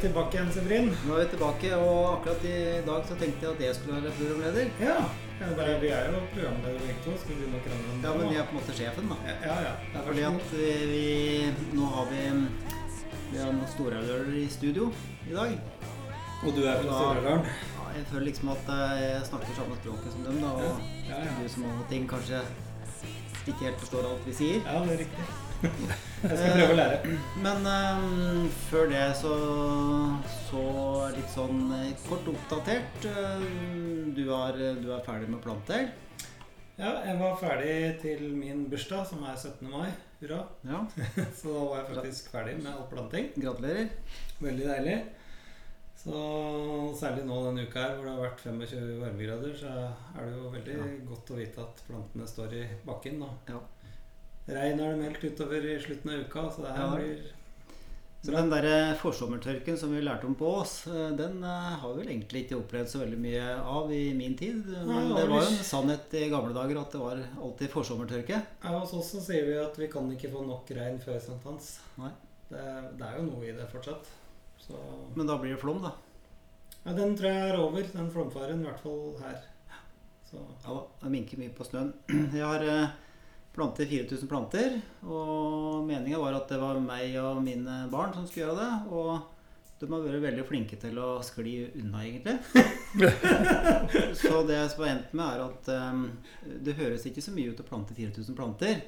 tilbake igjen, Severin. Nå er vi tilbake, og akkurat i dag så tenkte jeg at jeg skulle være programleder. Ja. ja det er, vi er jo programledere begge to. Skal vi begynne å krangle om det? Ja, men jeg er på en måte sjefen, da. ja, ja, ja. Det er Fordi at vi, vi Nå har vi Vi har noen storauler i studio i dag. Og du er fra Sør-Ørdalen? Ja, jeg føler liksom at jeg snakker samme språket som dem, da. Og Ja, ja. du som har og ting kanskje ikke helt forstår alt vi sier. Ja, det er riktig. Jeg skal prøve å lære. Men um, før det så, så litt sånn eh, kort oppdatert. Ehm, du, er, du er ferdig med planter? Ja, jeg var ferdig til min bursdag, som er 17. mai. Hurra. Ja. Så da var jeg faktisk ferdig med all planting. Gratulerer. Veldig deilig. Så særlig nå denne uka her hvor det har vært 25 varmegrader, så er det jo veldig Ja. godt å vite at plantene står i bakken. Og Ja. Regn er det meldt utover i slutten av uka, så det her blir Så den der forsommertørken som vi lærte om på Ås, eh, den eh, har vi vel egentlig ikke opplevd så veldig mye av i min tid. Men det var jo en sannhet i gamle dager at det var alltid forsommertørke. Ja, Hos oss så sier vi at vi kan ikke få nok regn før sankthans. Det, det er jo noe i det fortsatt. Så Men da blir det flom, da. ja, den tror jeg er over, den flomfaren. I hvert fall her. Så Ja da, det minker mye på snøen. Jeg har plantet 4000 planter, og meninga var at det var meg og mine barn som skulle gjøre det. Og de har vært veldig flinke til å skli unna, egentlig. så det som har endt med, er at um, det høres ikke så mye ut å plante 4000 planter.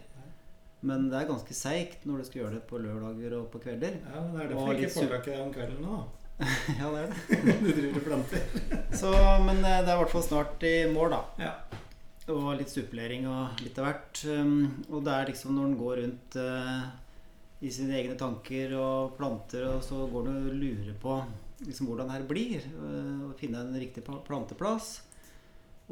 Men det er ganske seigt når du skal gjøre det på lørdager og på kvelder. ja, men det er det derfor ikke får tak i om kvelden nå. da. ja, det er det. Du driver og planter. Så, men eh, det er i hvert fall snart i mål, da. Ja. Og litt supplering og litt av hvert. Um, og det er liksom når en går rundt eh, i sine egne tanker og planter, og så går en og lurer på liksom hvordan det her blir. eh, og finne en riktig planteplass.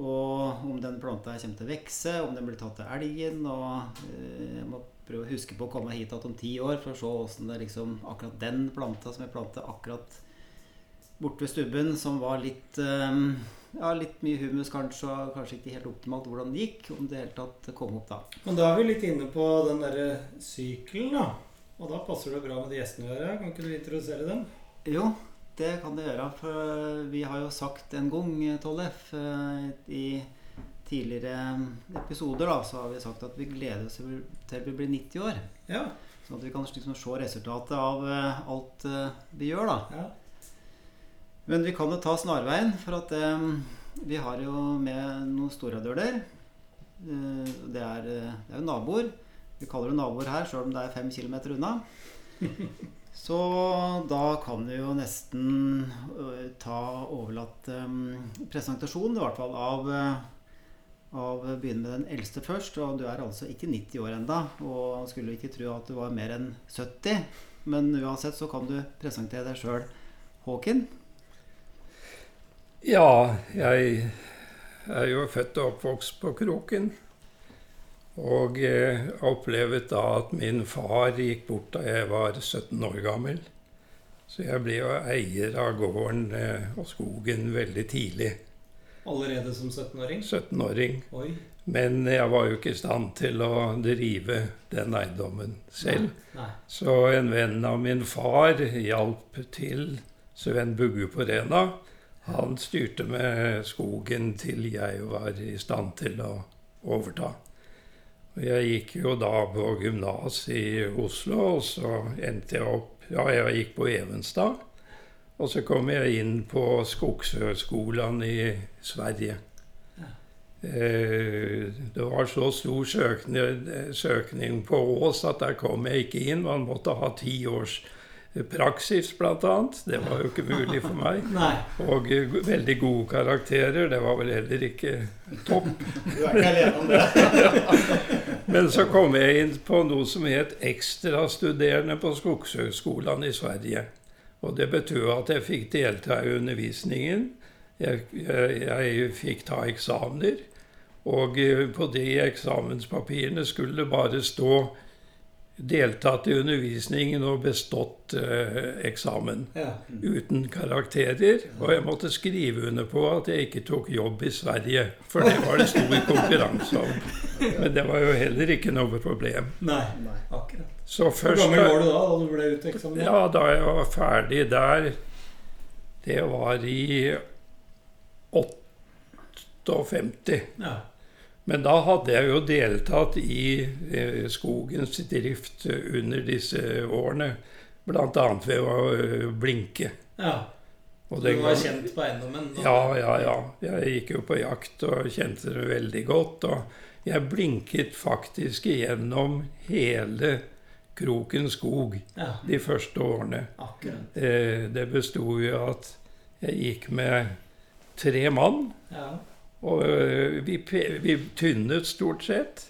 Og om den planta kommer til å vokse, om den blir tatt til elgen. Og eh, jeg må prøve å huske på å komme hit igjen om ti år for å se åssen det er liksom akkurat den planta som jeg planta akkurat borte ved stubben, som var litt eh, ja, litt mye humus kanskje, og kanskje ikke helt optimalt hvordan det gikk. Om det hele tatt kom opp, da. Men da er vi litt inne på den derre sykelen, da. Og da passer det bra med de gjestene vi har her. Kan ikke du introdusere dem? Jo, det kan det gjøre. For vi har jo sagt en gang, Tollef, eh, i tidligere episoder, da, så har vi sagt at vi gleder oss til vi blir 90 år. Ja. Sånn at vi kan liksom se resultatet av eh, alt eh, vi gjør, da. ja. Men vi kan jo ta snarveien, for at eh, vi har jo med noen storradøler. Eh, det, er, eh, det er jo naboer. Vi kaller det naboer her, sjøl om det er fem kilometer unna. Så da kan vi jo nesten eh, ta overlatt eh, presentasjonen, i hvert fall, av eh, av begynne med den eldste først. Og du er altså ikke 90 år enda, og skulle ikke tro at du var mer enn 70. Men uansett så kan du presentere deg sjøl, Håken. Ja, jeg er jo født og oppvokst på Kroken. Og eh, opplevde da at min far gikk bort da jeg var 17 år gammel. Så jeg ble jo eier av gården eh, og skogen veldig tidlig. Allerede som 17-åring? 17-åring. Oi. Men jeg var jo ikke i stand til å drive den eiendommen selv. Nei. Så en venn av min far hjalp til, Sven Bugge på Rena. Han styrte med skogen til jeg var i stand til å overta. Og jeg gikk jo da på gymnas i Oslo, og så endte jeg opp Ja, jeg gikk på Evenstad. Og så kom jeg inn på Skogshøgskolen i Sverige. Eh, Det var så stor søkning, søkning på Ås at der kom jeg ikke inn. Man måtte ha ti års praksis, annet. Det var jo ikke mulig for meg. Og eh, veldig gode karakterer. Det var vel heller ikke topp. Du er ikke alene om det. Men så kom jeg inn på noe som het ekstrastuderende på Skogshøgskolen i Sverige. Og det betød at jeg fikk delta i undervisningen. Jeg, jeg, jeg fikk ta eksamener. Og eh, på de eksamenspapirene skulle det bare stå 'deltatt i undervisningen og bestått eh, eksamen'. Ja. Uten karakterer. Og jeg måtte skrive under på at jeg ikke tok jobb i Sverige. For det var det stor konkurranse om. Men det var jo heller ikke noe problem. Nei. Akkurat. Så Hvor først gammel var du da da du ble uteksaminert? Ja, da jeg var ferdig der det var i 58. Ja. Men da hadde jeg jo deltatt i eh, skogens drift under disse årene. Bl.a. ved å eh, blinke. ja. Du var kjent på eiendommen? da? Ja, ja, ja. Jeg gikk jo på jakt og kjente det veldig godt. Og jeg blinket faktisk gjennom hele Kroken skog Ja, de første årene. akkurat. Eh, Det besto jo at jeg gikk med tre mann. Ja. Og eh, vi, vi tynnet stort sett.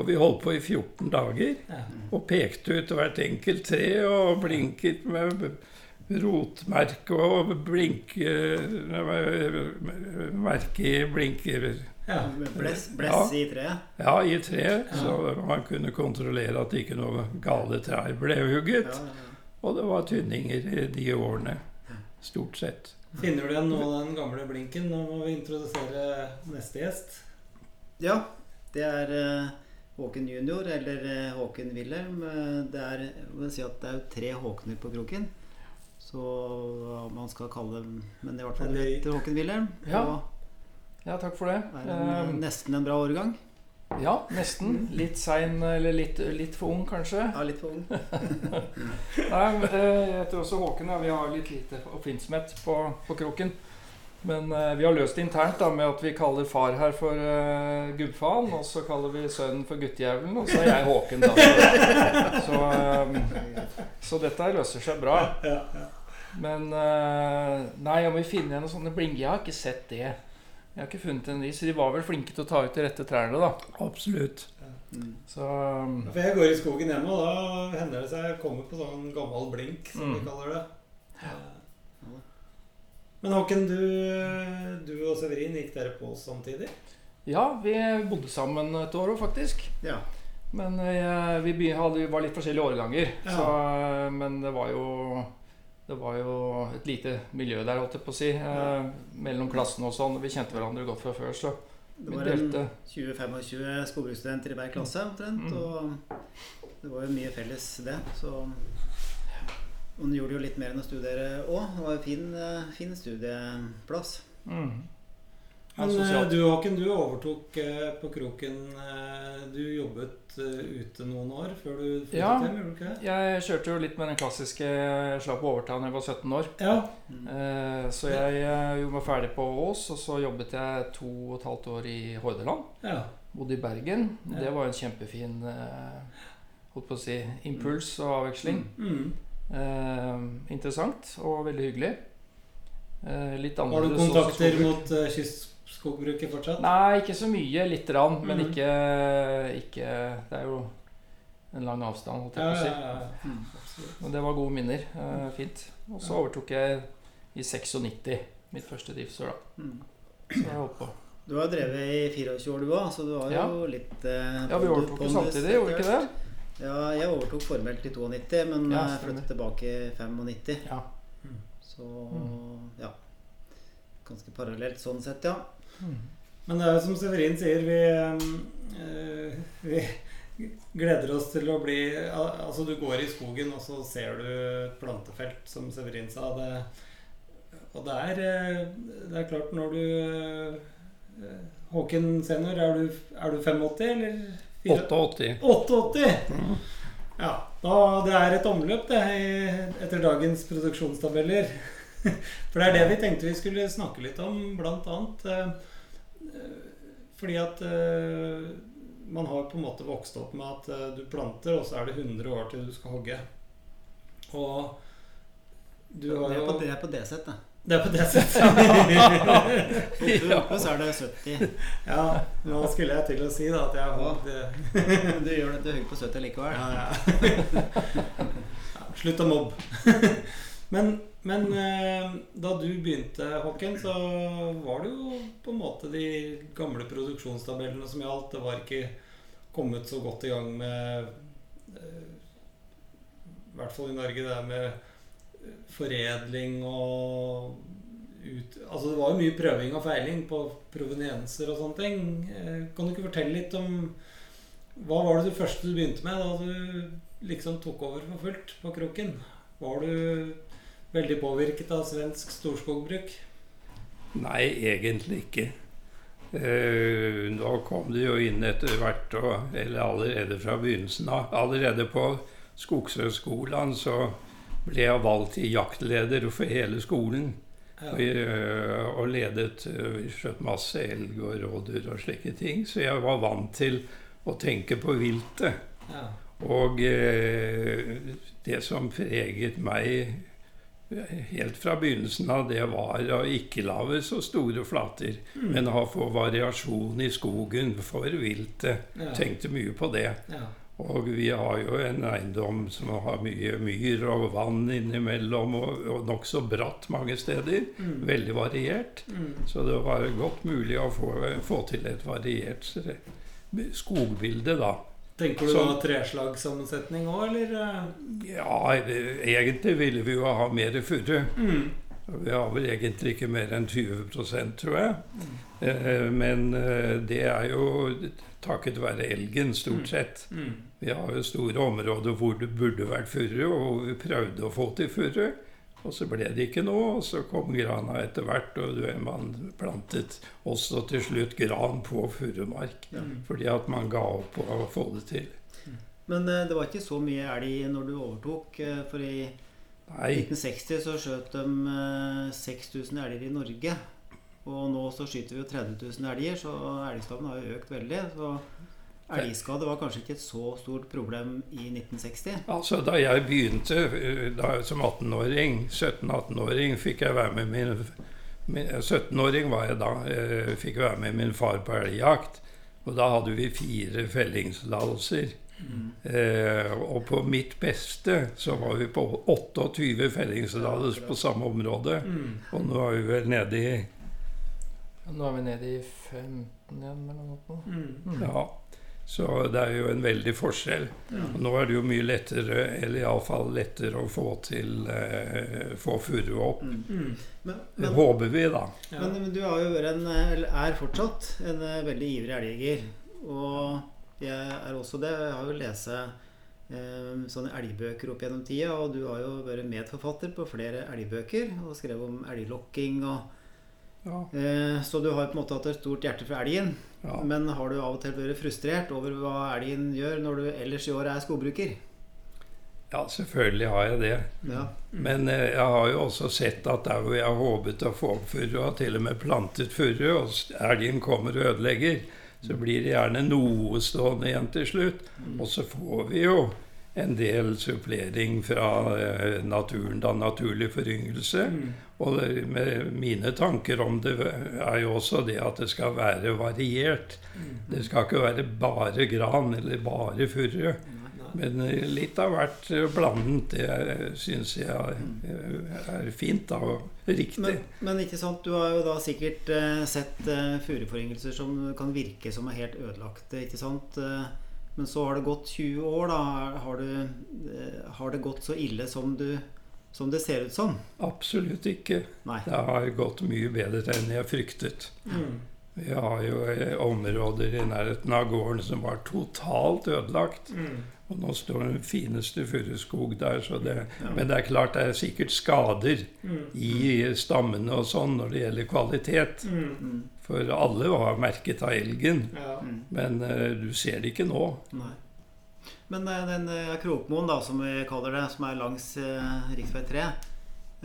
Og vi holdt på i 14 dager. Og pekte ut hvert enkelt tre og blinket med rotmerke og blinke Merke i blinker ja. Bless, bless Ja. i treet. Ja, i tre, så man kunne kontrollere at ikke noe gale trær ble hugget. Ja, ja, ja. Og det var tynninger i de årene. Stort sett. Finner du igjen nå den gamle blinken? Nå må vi introdusere neste gjest. Ja, det er eh, Håken junior, eller eh, Håken Wilhelm. Eh, det er, si at det er jo tre Håkener på kroken. Så hva man skal kalle dem Men i hvert fall etter heter Håken Wilhelm. Ja. Ja, takk for det. er en, Eh, nesten en bra årgang. Ja, nesten. Litt sein, eller litt, litt for ung, kanskje. Ja, litt for ung. Nei, eh, Jeg heter også Håken. og Vi har litt lite oppfinnsomhet på, på kroken. Men eh, vi har løst det internt da, med at vi kaller far her for uh, Gubbfaen, og så kaller vi sønnen for Guttjævelen, og så er jeg Håken, da. Så, så, eh, så dette løser seg bra. Men eh, Nei, om vi finner igjen noen sånne blinker Jeg har ikke sett det. Jeg har ikke funnet en de, så de var vel flinke til å ta ut de rette trærne, da. Absolutt. Mm. Så um, For jeg går i skogen hjemme, og da hender det seg jeg kommer på sånn gammel blink, som Mm. de kaller det. Men Håken, du, du og Severin, gikk dere på samtidig? ja, vi bodde sammen et år òg, faktisk. Ja. Men eh, vi hadde, var litt forskjellige årganger. Ja. Så, eh, men det var jo det var jo et lite miljø der, holdt jeg på å si. Eh, mellom klassene og sånn. Vi kjente hverandre godt fra før, så Det var en 20-25 skogbruksstudenter i hver klasse omtrent. Mm. Og det var jo mye felles, det. Så hun gjorde jo litt mer enn å studere òg. Det var en fin, eh, fin studieplass. mm. Men eh, du Håken, du overtok eh, på Kroken eh, Du jobbet ute noen år før du flyttet Ja. hjem, gjorde du ikke det? Jeg kjørte jo litt med den klassiske jeg slapp å overta da jeg var 17 år. Ja. Mm. Eh, så jeg gjorde meg ferdig på Ås, og så jobbet jeg to og et halvt år i Hordaland. ja. Bodde i Bergen. Det var en kjempefin holdt på å si, impuls og avveksling. Mm. Eh, interessant og veldig hyggelig. Eh, Har du kontakter mot uh, kystskogbruket fortsatt? Nei, ikke så mye. Lite grann. Men Mhm. ikke, ikke Det er jo en lang avstand, holdt jeg Ja, på å si. ja, ja. Mm. Men det var gode minner. Uh, fint. Og så overtok jeg i 96 mitt første driftsår, da. Mm. Så jeg holdt på. Du har drevet i 24 år, du òg, så du har Ja. jo litt eh, Ja, vi overtok jo samtidig, gjorde vi ikke det? Ja, jeg overtok formelt i 92, men Ja, eh, flyttet tilbake i 95. Ja. Så Mm. ja. Ganske parallelt sånn sett, ja. Men det er jo som Severin sier, vi, eh, vi gleder oss til å bli Altså, du går i skogen, og så ser du et plantefelt, som Severin sa. Det, og det er, eh, det er klart, når du eh, Håken senior, er du, er du 85, eller? fire- 88. Mm. Ja, da, det er et omløp det, etter dagens produksjonstabeller. For det er det vi tenkte vi skulle snakke litt om, blant annet. Eh, Fordi at eh, man har på en måte vokst opp med at eh, du planter, og så er det 100 år til du skal hogge. Og du har jo på, det er på det. Det er på det settet. Oppe, oppe så er det 70. ja, nå skulle jeg til å si da at jeg har hogd du gjør det, du hugger på 70 likevel. Ja, ja. ja, slutt å mobbe. men men eh, da du begynte, Håken, så var det jo på en måte de gamle produksjonstabellene som gjaldt. Det var ikke kommet så godt i gang med eh, I hvert fall i Norge, det med eh, foredling og ut, Altså det var jo mye prøving og feiling på provenienser og sånne ting. Eh, kan du ikke fortelle litt om hva var det du første du begynte med da du liksom tok over for fullt på kroken? Var du veldig påvirket av svensk storskogbruk? Nei, egentlig ikke. Uh, nå kom det jo inn etter hvert, og, eller allerede fra begynnelsen av. Allerede på Skogshøgskolen så ble jeg valgt til jaktleder for hele skolen. Ja. Og, uh, og ledet uh, Vi skjøt masse elg og rådyr og slike ting. Så jeg var vant til å tenke på viltet. Ja. Og det som preget meg helt fra begynnelsen av, det var å ikke lage så store flater, Mm. men ha få variasjon i skogen for viltet. Ja. Tenkte mye på det. Ja. Og vi har jo en eiendom som har mye myr og vann innimellom, og, og nokså bratt mange steder. Mm. Veldig variert. Mm. Så det var godt mulig å få, få til et variert skogbilde, da. Tenker du Så- da treslagsammensetning òg, eller? eh? Ja, egentlig ville vi jo ha mer furu. Mm. Vi har vel egentlig ikke mer enn 20% tror jeg. Eh, Men eh, det er jo takket være elgen, stort sett. Mm. Vi har jo store områder hvor det burde vært furu, og vi prøvde å få til furre. Og så ble det ikke noe, og så kom grana etter hvert, og man plantet også til slutt gran på furumark. Ja. Fordi at man ga opp på å få det til. Men eh, det var ikke så mye elg når du overtok. eh, For i Nei, 1960 så skjøt de eh, 6000 elger i Norge. Og nå så skyter vi jo 30 000 elger, så elgstammen har jo økt veldig. Så elgskade var kanskje ikke et så stort problem i 1960. altså da jeg begynte eh, da, som 18-åring, 17-18-åring, fikk jeg være med min, min 17-åring var jeg da. eh, Fikk være med min far på elgjakt. Og da hadde vi fire fellingstillatelser. Eh, og på mitt beste så var vi på 28 fellingstillatelser på samme område. Mm. Og nå er vi vel nede i Nå er vi nede i 15 igjen, eller noe sånt. Mm. Mm. Ja. Så det er jo en veldig forskjell. Ja. Nå er det jo mye lettere, eller iallfall lettere å få til eh, Få furu opp. Mm. Mm. Men, Det men, håper vi, da. Ja. men, men du har jo vært en, eller er fortsatt, en eh, veldig ivrig elgjeger. Og jeg er også det. Jeg har jo lest eh, sånne elgbøker opp gjennom tida, og du har jo vært medforfatter på flere elgbøker og skrevet om elglokking og Ja, eh, Så du har på en måte hatt et stort hjerte for elgen. ja. Men har du av og til vært frustrert over hva elgen gjør når du ellers i år er skogbruker? ja selvfølgelig har jeg det. Ja. Men eh, jeg har jo også sett at der hvor jeg har håpet å få opp furu, og til og med plantet furu, og elgen kommer og ødelegger, så blir det gjerne noe stående igjen til slutt. Og så får vi jo en del supplering fra eh, naturen, da naturlig foryngelse. Mm. Og med mine tanker om det er jo også det at det skal være variert. Det skal ikke være bare gran eller bare furre. Men eh, litt av hvert eh, blandet, det syns jeg er fint da, og riktig. Men, men ikke sant, du har jo da sikkert sett furuforyngelser som kan virke som er helt ødelagte, ikke sant? Men så har det gått 20 år, da. Har, du, eh, har det gått så ille som, du, som det ser ut som? Absolutt ikke. Nei. Det har gått mye bedre enn jeg fryktet. Mm. Vi har jo eh, områder i nærheten av gården som var totalt ødelagt. Mm. Og nå står den fineste furuskog der. Så det, Ja. Men det er klart det er sikkert skader Mm. i stammene og sånn når det gjelder kvalitet. For alle var merket av elgen. Ja. Mm. Men eh, du ser det ikke nå. Nei. Men eh, den eh, Krokmoen, da, som vi kaller det, som er langs uh, rv. 3,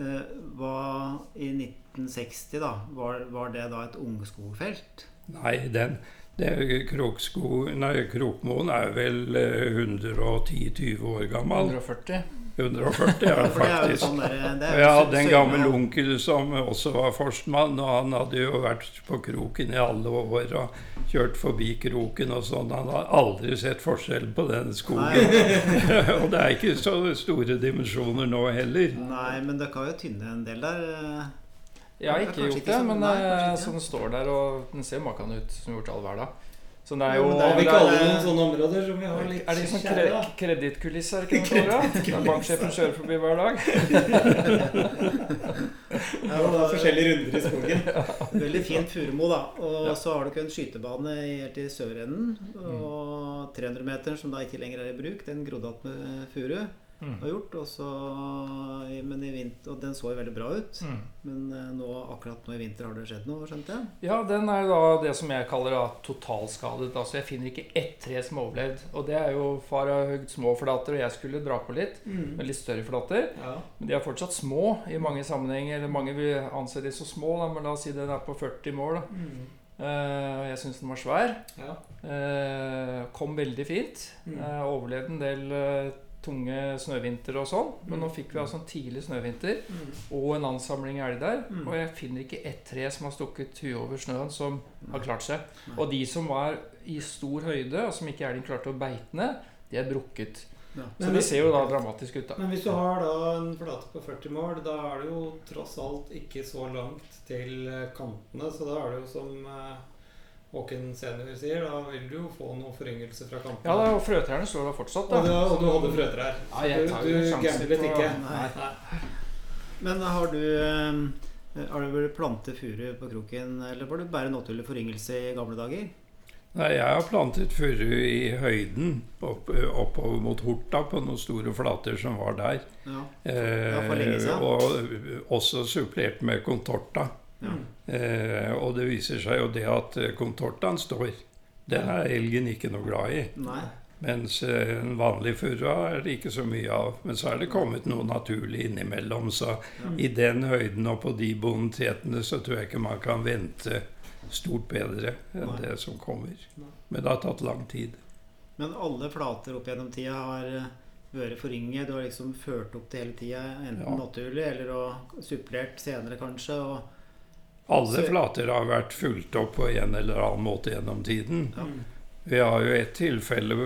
eh, var i 1960, da, var, var det da et ungskogfelt? Nei, den det, Kroksko, nei, Krokmoen er vel eh, 110-20 år gammel. 140. 140 er det For det er jo faktisk. sånn der, gamle Og er jeg hadde en gammel onkel som også var forstmann, og han hadde jo vært på kroken i alle år og kjørt forbi kroken og sånn. Han har aldri sett forskjell på den skogen. Og det er ikke så store dimensjoner nå heller. nei, men dere har jo tynne en del der. eh. Jeg har ikke gjort det, men nei, kanskje ikke. så den står der, og den ser makan ut som gjort all hverdag. Så det er Jo, ja, det Har vi er- ikke noen sånne områder som vi har litt Er det sånn kjære, kre kredittkulisse, er det ikke noe? Der banksjefen kjører forbi hver dag? Ja, det er forskjellige runder i skogen. Veldig fint Furumo, da. Og Ja. så har dere en skytebane helt i sørenden. Og 300-meteren, som da ikke lenger er i bruk, den grodde att med furu. Mm. har gjort. Og, så, men i vinter, og den så jo veldig bra ut. Mm. Men eh, nå, akkurat nå i vinter har det skjedd noe, skjønte jeg? Ja, den er da det som jeg kaller da totalskadet. Altså jeg finner ikke ett tre som har overlevd. Og det er jo far har høyt små flater, og jeg skulle dra på litt Mm. med litt større flater. Ja. Men de er fortsatt små i mange sammenhenger. Eller mange vil anse de så små, da, men la oss si den er på 40 mål. da. Mm. Uh, jeg syns den var svær. Ja. Uh, kom veldig fint. Mm. Uh, overlevde en del tunge snøvintre og sånn. Men nå Mm. fikk vi altså en tidlig snøvinter Mm. og en ansamling elg der. Mm. Og jeg finner ikke ett tre som har stukket huet over snøen, som har klart seg. Og de som var i stor høyde, og som ikke elgen klarte å beite ned, de er brukket. Ja. Så det ser jo da dramatisk ut, da. Men hvis du har da en flate på 40 mål, da er det jo tross alt ikke så langt til kantene. Så da er det jo som eh, Håken senior sier, da vil du jo få noe foryngelse fra kampen. Ja, da, og frøtrærne står da fortsatt, da. Og du, og du hadde frøtrær. Ja, jeg du tar du gamblet ikke. Nei. Nei. Men har du eh, Har du vel plantet furu på kroken, eller var det bare naturlig foryngelse i gamle dager? Nei, jeg har plantet furu i høyden opp, oppover mot Horta på noen store flater som var der. Ja. Eh, Ja, for lenge siden. og også supplert med contorta. Mm. Eh, og det viser seg jo det at kontortene står. Den er elgen ikke noe glad i. Nei. Mens eh, en vanlig furra er det ikke så mye av. Men så er det kommet noe naturlig innimellom. Så Mm. i den høyden og på de bonitetene så tror jeg ikke man kan vente stort bedre enn Nei. det som kommer. Nei. Men det har tatt lang tid. Men alle flater opp gjennom tida har vært vært forynget. Du har liksom ført opp det hele tida, enten Ja. naturlig eller og supplert senere, kanskje. Og, Alle flater har vært fulgt opp på en eller annen måte gjennom tiden. Mm. Vi har jo et tilfelle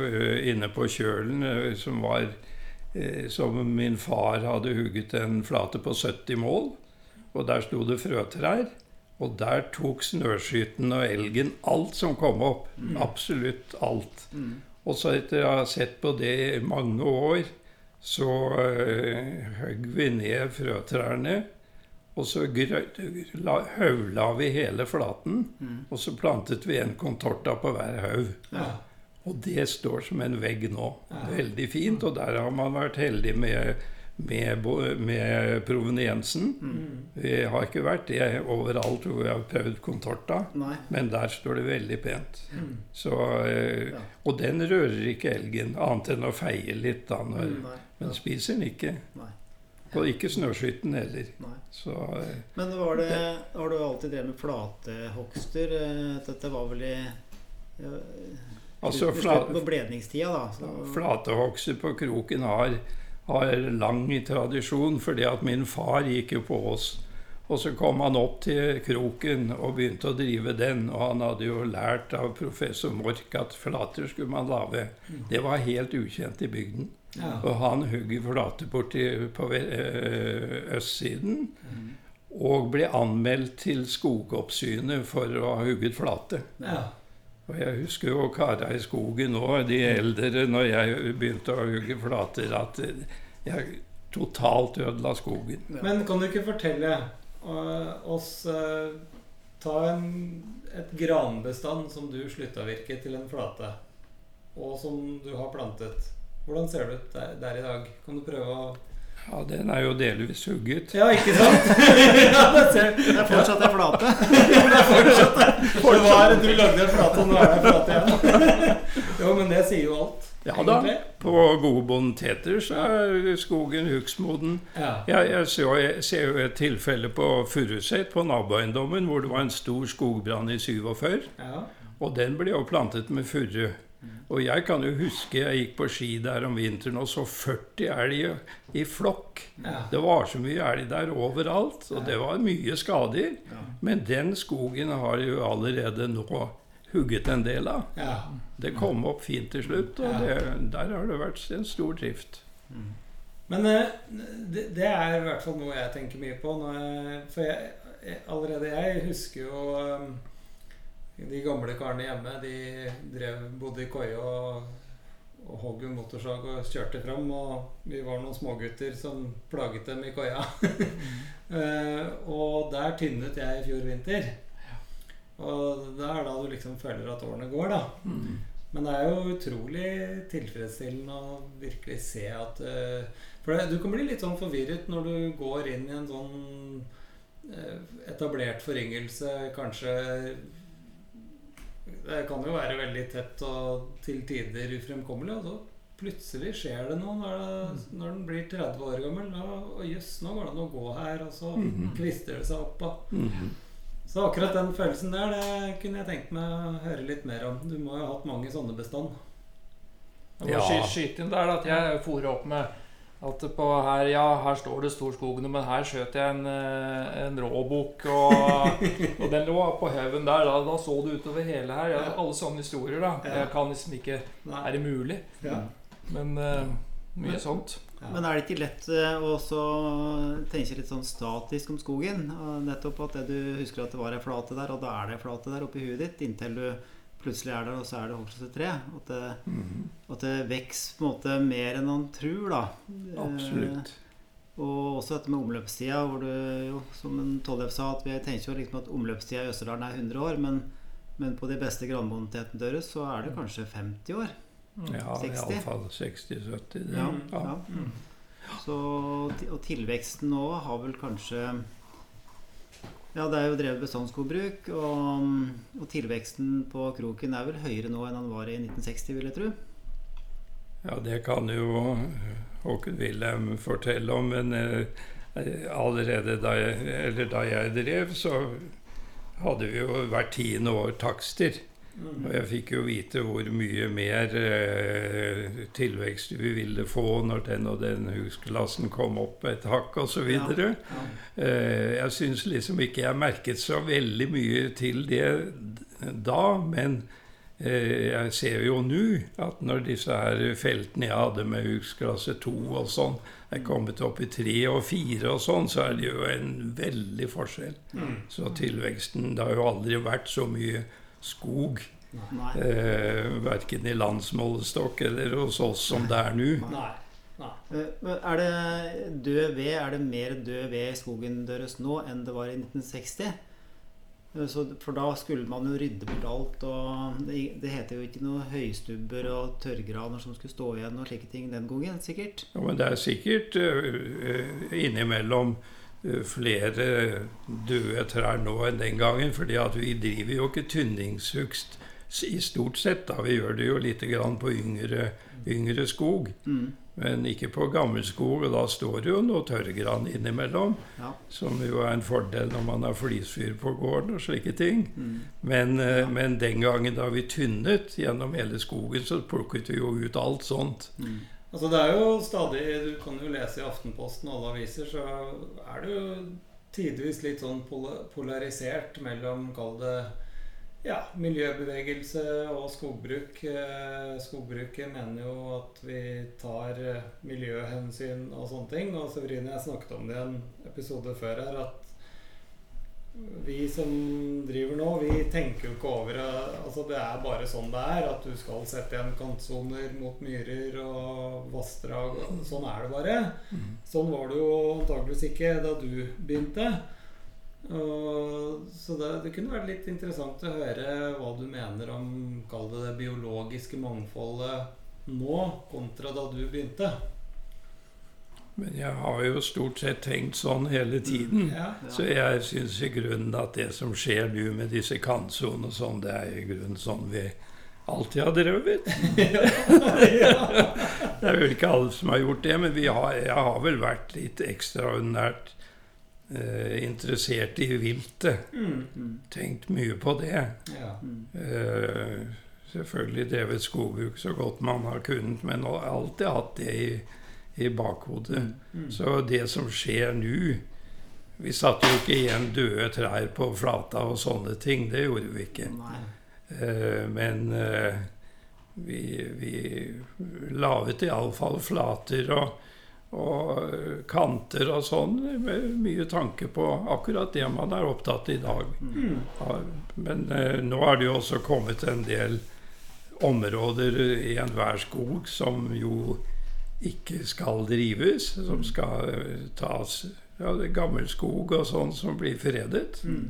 inne på kjølen som var Som min far hadde hugget en flate på 70 mål. Og der sto det frøtrær. Og der tok snøskyten og elgen alt som kom opp. Absolutt alt. mm. Og så etter å ha sett på det i mange år, så øh, høgg vi ned frøtrærne. Og så høvla vi hele flaten. Mm. Og så plantet vi en kontorta på hver haug. Ja. Og det står som en vegg nå. Ja. Veldig fint. Og der har man vært heldig med, med, med proveniensen. Mm. Vi har ikke vært det overalt hvor vi har prøvd kontorta, Nei. Men der står det veldig pent. Mm. Så, eh, Ja. og den rører ikke elgen, annet enn å feie litt. da, når. Men spiser den ikke. Nei. Og ikke snøskytten heller. Så eh, Men var det, har du alltid drevet med flatehogster? Eh, Dette var vel i ja, altså, slutten fla, på bledningstida, da. Så, flatehogster på kroken har, har lang tradisjon, fordi at min far gikk jo på oss. Og så kom han opp til kroken og begynte å drive den. Og han hadde jo lært av professor Mork at flater skulle man lage. Det var helt ukjent i bygden. Ja. Og han hugg flater borti på østsiden. Mm. Og ble anmeldt til Skogoppsynet for å ha hugget flate. Ja. Og jeg husker jo kara i skogen nå, de eldre, når jeg begynte å hugge flater, at eh, jeg totalt ødela skogen. Men kan du ikke fortelle eh, oss eh, Ta en, et granbestand som du slutta virke til en flate, og som du har plantet. Hvordan ser det ut der, der i dag? Kan du prøve å Ja, den er jo delvis hugget. Ja, ikke sant? ja, det er fortsatt ei flate. Det er fortsatt det. Var, du lagde en flate, og nå er det en flate igjen. jo, men det sier jo alt. Ja da. egentlig. På gode boniteter så er skogen hugstmoden. Ja. Jeg, jeg, ser, jeg ser jo et tilfelle på Furuset, på naboeiendommen, hvor det var en stor skogbrann i 47. ja. Og den ble jo plantet med furre. Og jeg kan jo huske jeg gikk på ski der om vinteren og så 40 elg i flokk. ja. Det var så mye elg der overalt, og det var mye skader. Ja. Men den skogen har jo allerede nå hugget en del av. ja. Det kom opp fint til slutt, og det, der har det vært en stor drift. Men eh, det, det er i hvert fall noe jeg tenker mye på. Når jeg, for jeg, allerede jeg husker jo eh, de gamle karene hjemme. De drev, bodde i koie og, og hogg motorsag og kjørte fram. Og vi var noen smågutter som plaget dem i koia. Eh, og der tynnet jeg i fjor vinter. Og det er da du liksom føler at årene går, da. Men det er jo utrolig tilfredsstillende å virkelig se at eh, For det, du kan bli litt sånn forvirret når du går inn i en sånn eh, etablert foryngelse, kanskje Det kan jo være veldig tett og til tider ufremkommelig, og så plutselig skjer det noe når, det, når den blir 30 år gammel. Da, og jøss, nå går det an å gå her, og så Mhm. kvister det seg opp. Og. -hmm. Så akkurat den følelsen der, det kunne jeg tenkt meg å høre litt mer om. Du må jo ha hatt mange sånne bestand. Jeg må Ja. skyte inn der da, at jeg fôrer opp med at på her, ja, her står det Storskogene, men her skjøt jeg en, eh, en råbukk, og, og den lå på haugen der. Da, da så du utover hele her. Ja, Ja. alle sånne historier, da. Ja. Jeg kan liksom ikke Nei. Er det mulig? Ja. Men uh, mye Men- sånt. Ja. Men er det ikke lett eh, å også tenke litt sånn statisk om skogen? Nettopp at det du husker at det var ei flate der, og da er det ei flate der oppi huet ditt, inntil du plutselig er der, og så er det hogst et tre. At det, at det vokser på en måte mer enn man tror, da. Absolutt. Eh, og også dette med omløpstida, hvor du jo, som en Tollef sa, at vi tenker jo liksom at omløpstida i Østerdalen er 100 år, men, men på de beste granbonitetene deres så er det kanskje 50 år. Ja, 60. iallfall 60-70. det. Ja, Mm. ja. Mm. Så, og tilveksten nå har vel kanskje Ja, det er jo drevet bestandsskogbruk, og, og tilveksten på kroken er vel høyere nå enn han var i 1960, vil jeg tro. Ja, det kan jo Håkon Wilhelm fortelle om, men eh, allerede da jeg, da jeg drev, så hadde vi jo hvert tiende år takster. Og jeg fikk jo vite hvor mye mer eh, tilvekst vi ville få når den og den husklassen kom opp et hakk osv. Ja. Ja. Eh, jeg syns liksom ikke jeg merket så veldig mye til det da, men eh, jeg ser jo nå at når disse her feltene jeg hadde med husklasse 2 og sånn, er kommet opp i 3 og 4 og sånn, så er det jo en veldig forskjell. Mm. Så tilveksten Det har jo aldri vært så mye skog, eh, verken i landsmålestokk eller hos oss som det er nå. Eh, men Er det død ved, er det mer død ved i skogen deres nå enn det var i 1960? Eh, Så, for da skulle man jo rydde bort alt, og det, det heter jo ikke noe høystubber og tørrgraner som skulle stå igjen og slike ting den gangen, sikkert. Ja, men det er sikkert uh, innimellom flere døde trær nå enn den gangen. fordi at vi driver jo ikke tynningshugst i stort sett. da, Vi gjør det jo lite grann på yngre, yngre skog, Mm. men ikke på gammel skog. Og da står det jo noe tørrgran innimellom, Ja. som jo er en fordel når man har flisfyr på gården og slike ting. Mm. Men, ja. men den gangen da vi tynnet gjennom hele skogen, så plukket vi jo ut alt sånt. Mm. Altså det er jo stadig Du kan jo lese i Aftenposten og alle aviser, så er det jo tidvis litt sånn polarisert mellom, kall det ja, miljøbevegelse og skogbruk. Eh, Skogbruket mener jo at vi tar eh, miljøhensyn og sånne ting. Og Severine, jeg snakket om det i en episode før her, at vi som driver nå, vi tenker jo ikke over Altså det er bare sånn det er. At du skal sette igjen kantsoner mot myrer og vassdrag. Sånn er det bare. Sånn var det jo antakeligvis ikke da du begynte. Og, så det, det kunne vært litt interessant å høre hva du mener om Kall det det biologiske mangfoldet nå kontra da du begynte. Men jeg har jo stort sett tenkt sånn hele tiden. Ja. Ja. Så jeg syns i grunnen at det som skjer nå med disse kantsonene og sånn, det er i grunnen sånn vi alltid har drevet. Det er vel ikke alle som har gjort det, men vi har, jeg har vel vært litt ekstraordinært eh, interessert i viltet. Mm. Mm. Tenkt mye på det. ja. Mm. Eh, selvfølgelig drevet skogbruk så godt man har kunnet, men alltid hatt det i, i bakhodet. Mm. Så det som skjer nå Vi satte jo ikke igjen døde trær på flata og sånne ting. Det gjorde vi ikke. Eh, men uh, vi, vi laget iallfall flater og, og kanter og sånn med mye tanke på akkurat det man er opptatt i dag. Mm. Ja, men uh, nå er det jo også kommet en del områder i enhver skog som jo ikke skal drives, som skal eh, tas Ja, det er gammelskog og sånn som blir fredet. Mm.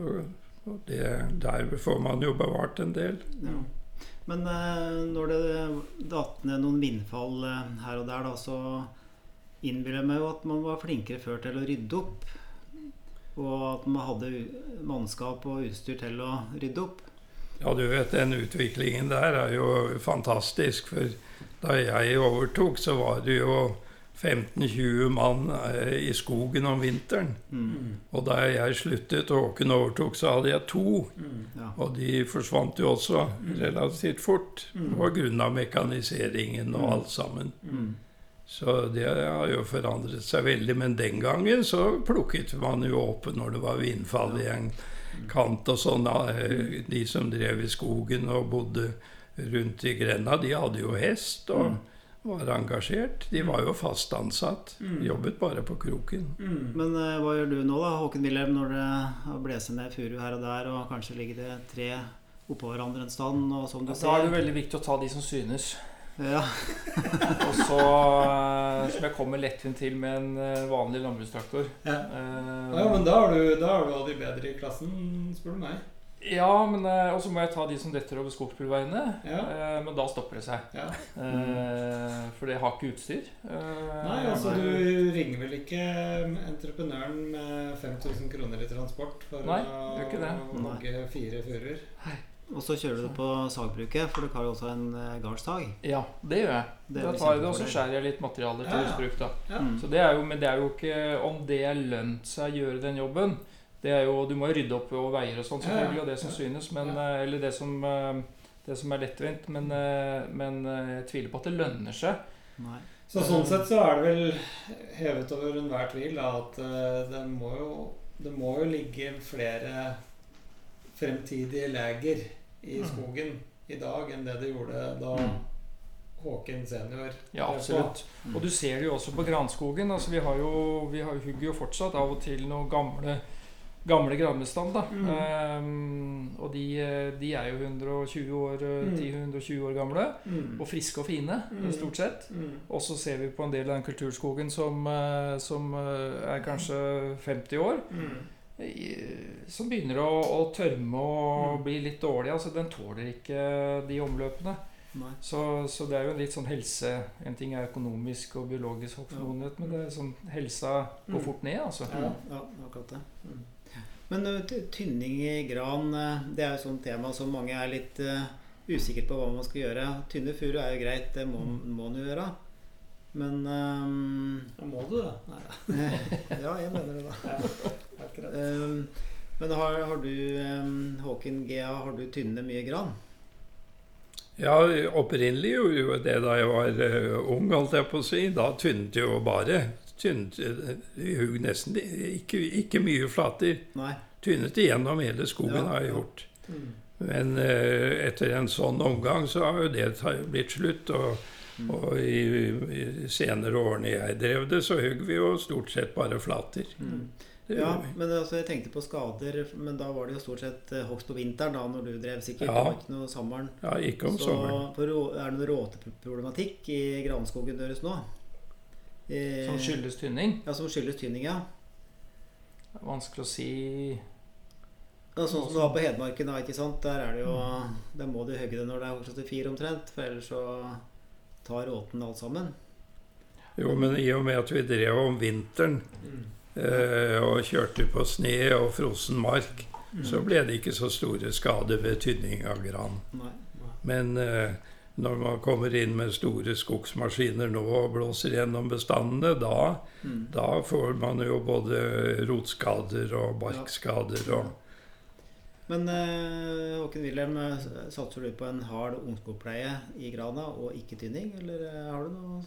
Og, og det, der får man jo bevart en del. Ja. Men eh, når det datt ned noen vindfall eh, her og der, da, så innbiller jeg meg jo at man var flinkere før til å rydde opp. Og at man hadde mannskap og utstyr til å rydde opp. Ja, du vet, den utviklingen der er jo fantastisk. For da jeg overtok, så var det jo 15-20 mann eh, i skogen om vinteren. Mm. Og da jeg sluttet og Håken overtok, så hadde jeg to. Mm. Ja. Og de forsvant jo også relativt fort Mm. av mekaniseringen og Mm. alt sammen. Mm. Så det har jo forandret seg veldig. Men den gangen så plukket man jo opp når det var vindfall i en kant og sånn. eh, De som drev i skogen og bodde rundt i grenda, de hadde jo hest og var engasjert. De var jo fast ansatt. Mm. Jobbet bare på kroken. Mm. Men uh, hva gjør du nå, da, Håken Wilhelm, når det har blåst ned furu her og der, og kanskje ligger det tre oppå hverandre en stand, og som du Da er det veldig viktig å ta de som synes. ja. Og så eh, Som jeg kommer lettvint til med en eh, vanlig landbrukstraktor. Ja. Uh, ja, men da er, du, da er du av de bedre i klassen, spør du meg. Ja, men eh, Og så må jeg ta de som detter over skogsbilveiene. Ja. Eh, men da stopper det seg. Ja. Eh, for det har ikke utstyr. Eh, Nei, altså du ringer vel ikke entreprenøren med 5000 kroner i transport for Nei, å vogge fire furuer? Og så kjører du på sagbruket, for du har jo også en gardstag. Ja, det gjør jeg. Det Da tar jeg det, og så skjærer jeg litt materialer til Ja, ja. husbruk. da. Ja. Mm. Så det er jo, Men det er jo ikke om det er lønt seg å gjøre den jobben. Det er jo, Du må jo rydde opp og veier og sånn, selvfølgelig, og det som synes, men, eh, eller det som, eh, det som er lettvint. Men, eh, men jeg tviler på at det lønner seg. Nei. Så sånn sett så er det vel hevet over enhver tvil da, at det må jo det må jo ligge flere fremtidige leger i Mm. skogen i dag enn det det gjorde da Mm. Håken senior Ja, absolutt. Mm. Og du ser det jo også på granskogen. altså Vi har jo, vi har, hugger jo fortsatt av og til noen gamle gamle granbestand. da. Mm. um, og de, de er jo 120 år, eh, Mm. 10-120 år gamle. Mm. Og friske og fine, Mm. stort sett. Mm. Og så ser vi på en del av den kulturskogen som, eh, som eh, er kanskje 50 år. Mm. Som begynner å, å tørme og bli litt dårlig. altså Den tåler ikke de omløpene. Så, så det er jo en litt sånn helse En ting er økonomisk og biologisk ja. men det er sånn helsa går fort ned, altså. Ja. Ja, akkurat det. Men tynning i gran, eh, det er jo sånn tema som mange er litt uh, usikre på hva man skal gjøre. Tynne furu er jo greit, det må, må man jo gjøre. Men um, Ja, må du det? Nei, Ja, jeg mener det, da. ja. Ehm, men har, har du, um, Håken Gea, har du tynnet mye gran? Ja, opprinnelig gjorde jo det da jeg var eh, ung, holdt jeg på å si. Da tynnet jeg jo bare. Tynnet, eh, hugg nesten ikke, ikke mye flater. Nei. Tynnet igjennom hele skogen Ja, har jeg ja. gjort. Mm. Men uh, etter en sånn omgang så har jo det blitt slutt. Og, Mm. og i, i senere årene jeg drev det, så hugg vi jo stort sett bare flater. Mm. Ja, men altså, jeg tenkte på skader, men da var det jo stort sett eh, hogst på vinteren da, når du drev sikkert. Ja. Det var ikke noe sommeren. Ja, ikke om Så sommeren. for, er det noe råteproblematikk i granskogen deres nå? Eh, Som skyldes tynning. Ja, som skyldes tynning, ja. Vanskelig å si Ja, sånn som du har på Hedmarken, da, ikke sant? Der er det jo Der må du hogge det når det er hogst til fire omtrent, for ellers så tar råten alt sammen. Jo, men i og med at vi drev om vinteren Mm. eh, og kjørte på sne og frossen mark, Mm. så ble det ikke så store skader ved tynning av gran. Nei. Men eh, når man kommer inn med store skogsmaskiner nå og blåser gjennom bestandene, da, Mm. da får man jo både rotskader og barkskader og Men eh, Håken Wilhelm, eh, satser du på en hard ungskogpleie i grana og ikke tynning, eller eh, har du noe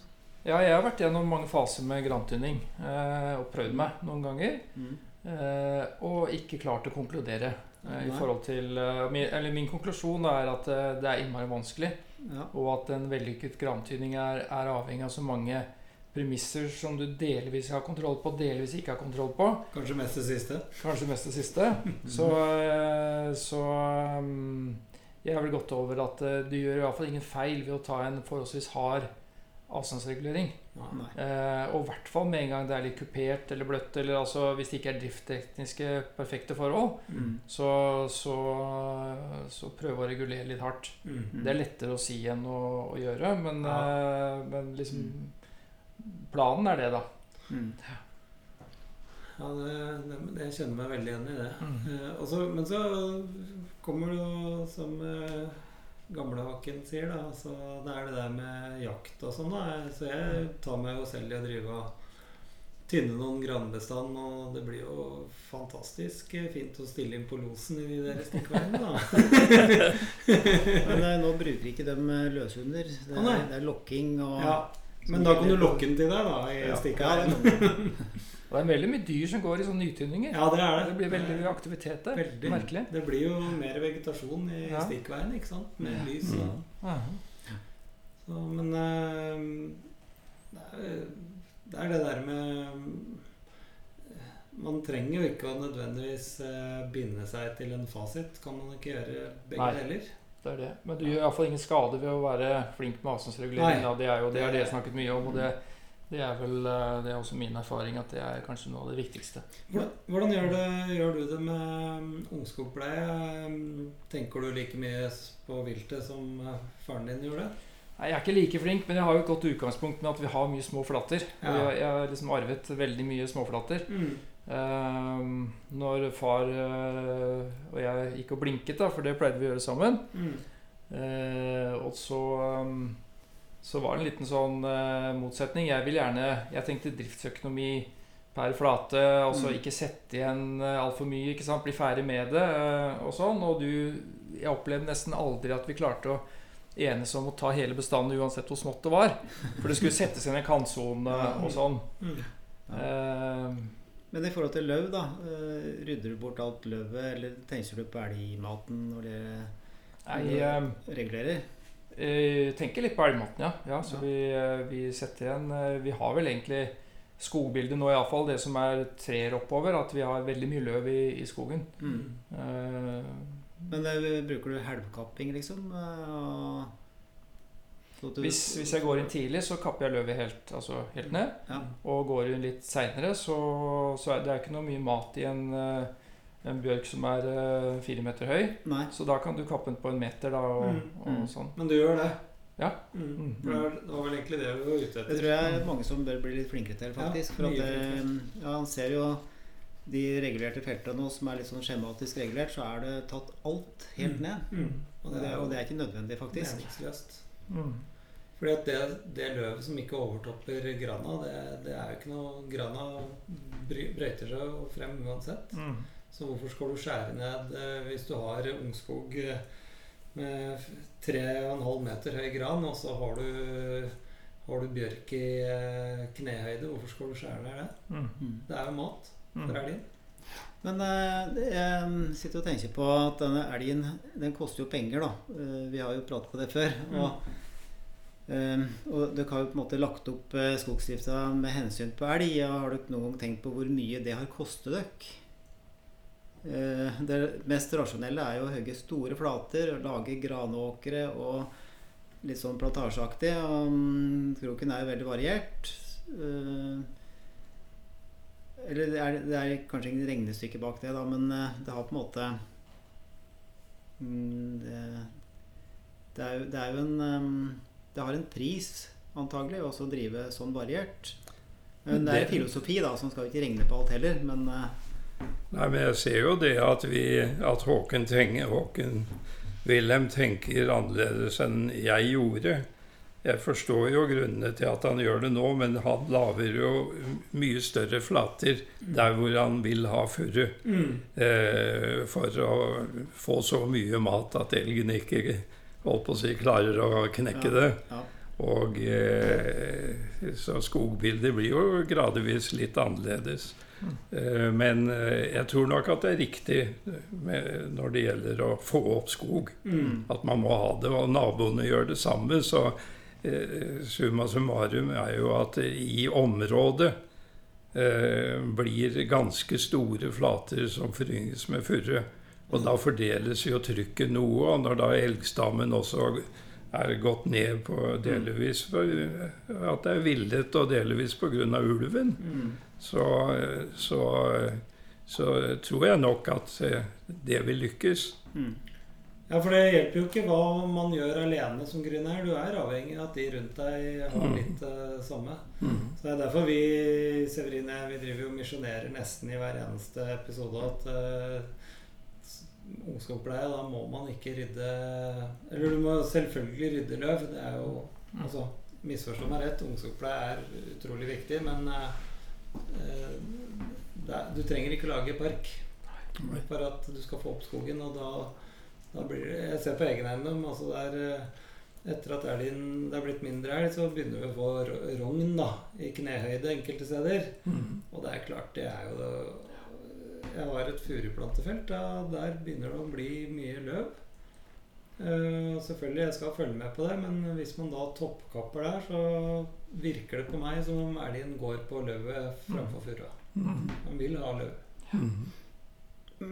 Ja, jeg har vært gjennom mange faser med grantynning eh, og prøvd meg noen ganger. mm. Eh, og ikke klart å konkludere. I forhold til min, Eller min konklusjon er at det er innmari vanskelig. Ja. Og at en vellykket grantynning er, er avhengig av så mange premisser som du delvis har kontroll på, delvis ikke har kontroll på. Kanskje mest det siste? Kanskje mest det siste. Så, eh, så um, jeg har vel gått over at eh, du gjør i hvert fall ingen feil ved å ta en forholdsvis hard avstandsregulering. Eh, og i hvert fall med en gang det er litt kupert eller bløtt, eller altså hvis det ikke er drifttekniske perfekte forhold, Mm. så, så, så prøve å regulere litt hardt. Mm. Det er lettere å si enn å, å gjøre, men, Ja. eh, men liksom Planen er det, da. Mm. Ja, det, det, det jeg kjenner meg veldig igjen i det. Mm. Eh, også, men så kommer det jo, som eh, gamle Hakken sier, da så det er det der med jakt og sånn. da Så jeg tar meg jo selv i å drive og tynne noen granbestand, og det blir jo fantastisk fint å stille inn på losen i de stikkveiene, da. Men eh, nå bruker ikke de eh, løshunder. Det er, det er lokking og Ja, men da kan du lokke den til deg, da, i ja, stikkveien. Og det er veldig mye dyr som går i sånne nytynninger. Ja, det er det. Det blir veldig mye aktivitet der. Veldig. Merkelig. Det blir jo mer vegetasjon i Ja. stikkveien, ikke sant? Med Ja. lys. Og, Ja. så, men øh, det, er, det er det der med Man trenger jo ikke å nødvendigvis eh, binde seg til en fasit. Kan man ikke gjøre begge Nei. deler? Det er det. Men du gjør iallfall ingen skade ved å være flink med avstandsregulering. Det er jo det, er det jeg snakket mye om. Og det, det er vel eh, det er også min erfaring at det er kanskje noe av det viktigste. Hvordan, hvordan gjør, det, gjør du det med um, ungskogpleie? Um, Tenker du like mye på viltet som uh, faren din gjorde? Nei, Jeg er ikke like flink, men jeg har jo et godt utgangspunkt med at vi har mye små flater. Ja. jeg, jeg har liksom arvet veldig mye småflatter. Mm. Um, når far eh, og jeg gikk og blinket, da, for det pleide vi å gjøre sammen, Mm. uh, og så um, Så var det en liten sånn uh, motsetning. Jeg vil gjerne Jeg tenkte driftsøkonomi per flate. Altså Mm. ikke sette igjen uh, altfor mye. ikke sant, Bli ferdig med det uh, og sånn. Og du Jeg opplevde nesten aldri at vi klarte å enes om å ta hele bestanden uansett hvor smått det var. For det skulle settes igjen en kantsone og sånn. Mm. Eh, Men i forhold til løv, da. eh, Rydder du bort alt løvet, eller tenker du på elgmaten når dere eh, regulerer? Eh, tenker litt på elgmaten, ja. ja så. Vi, eh, vi setter igjen eh, Vi har vel egentlig skogbildet nå, iallfall. Det som er trer oppover. At vi har veldig mye løv i, i skogen. Mm. Uh, Men det, bruker du helvkapping, liksom? du- hvis, hvis jeg går inn tidlig, så kapper jeg løvet helt, altså helt ned. Ja. Og går inn litt seinere, så, så er det er ikke noe mye mat i en, eh, en bjørk som er uh, fire meter høy. Nei. Så da kan du kappe den på en meter, da, og, Mm, mm. og sånn. Men du gjør det? Ja. Mm. Mm. Det var- vel egentlig det vi var ute etter. Det tror jeg er mange som bør bli litt flinkere til, faktisk. Ja, for at mye ja, Han ser jo de regulerte feltene nå som er litt sånn skjematisk regulert, så er det tatt alt helt Mm. ned. Mm. Og det, og det er ikke nødvendig, faktisk. meningsløst. Mm. Fordi at det, det løvet som ikke overtopper grana, det, det er jo ikke noe Grana brøyter seg frem uansett. Mm. Så hvorfor skal du skjære ned eh, hvis du har ungskog eh, med f- 3,5 meter høy gran, og så har du, har du bjørk i eh, knehøyde? Hvorfor skal du skjære ned det? Mm. Mm. Det er jo mat Mm. for elgen. Men eh, jeg sitter og tenker på at denne elgen den koster jo penger, da. Vi har jo pratet på det før. Og, eh, og dere har jo på en måte lagt opp skogsdrifta med hensyn på elg. og Har dere noen gang tenkt på hvor mye det har kostet dere? Eh, Det mest rasjonelle er jo å hogge store flater, lage granåkre og litt sånn plantasjeaktig. Og mm, kroken er jo veldig variert. Eh, eller det er, det er kanskje ingen regnestykke bak det, da, men eh, det har på en måte mm, det, det, er jo, det er jo en eh, Det har en pris, antagelig, også å drive sånn variert. Men det er jo filosofi, da, så man skal ikke regne på alt heller. Men Nei, men jeg ser jo det at, vi, at Håken, tenker, Håken Wilhelm tenker annerledes enn jeg gjorde. Jeg forstår jo grunnene til at han gjør det nå, men han lager jo mye større flater der hvor han vil ha furu. Mm. Eh, for å få så mye mat at elgen ikke holdt på å si, klarer å knekke Ja. det. ja. Og eh, Så skogbildet blir jo gradvis litt annerledes. Eh, men eh, jeg tror nok at det er riktig med, når det gjelder å få opp skog. Mm. At man må ha det, og naboene gjør det samme. Så eh, summa summarum er jo at i området eh, blir ganske store flater som forynges med furre. Og da fordeles jo trykket noe, og når da elgstammen også er gått ned på delvis for at det er villet, og delvis pga. ulven. Mm. Så, så, så tror jeg nok at eh, det vil lykkes. Mm. Ja, for det hjelper jo ikke hva man gjør alene som gründer. Du er avhengig av at de rundt deg har Mm. litt det samme. Så det er derfor vi Severine, vi driver jo misjonerer nesten i hver eneste episode at uh, ungskogpleie, da må man ikke rydde Eller du må selvfølgelig rydde løv. Det er jo Altså, misforstå meg rett, ungskogpleie er utrolig viktig, men eh, eh, er, du trenger ikke lage park for at du skal få opp skogen, og da, da blir det Jeg ser på egen eiendom, altså eh, etter at elgen det er blitt mindre elg, så begynner vi å få ro- rogn da, i knehøyde enkelte steder. Mm. Og det er klart, det er jo Jeg har et furuplantefelt. Da, der begynner det å bli mye løv. Eh, selvfølgelig, jeg skal følge med på det, men hvis man da toppkapper der, så virker det på meg som om elgen går på løvet framfor furua. Mm. Man vil ha løv. Mm.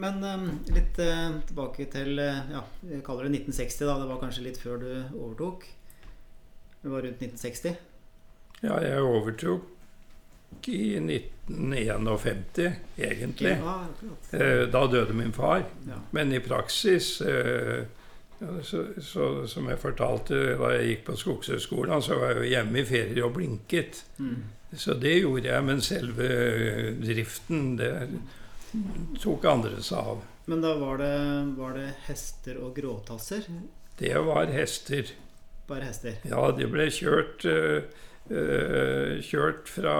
Men um, litt uh, tilbake til uh, ja, jeg kaller det 1960. da Det var kanskje litt før du overtok. Det var rundt 1960. Ja, jeg overtok i 1951, egentlig. Ja. Eh, Da døde min far. Ja. Men i praksis eh, ja, så, så, Som jeg fortalte da jeg gikk på Skogshøgskolen, så var jeg jo hjemme i ferie og blinket. Mm. Så det gjorde jeg, men selve driften, det tok andre seg av. Men da var det, var det hester og gråtasser? Det var hester. Bare hester? Ja, de ble kjørt eh, eh, Kjørt fra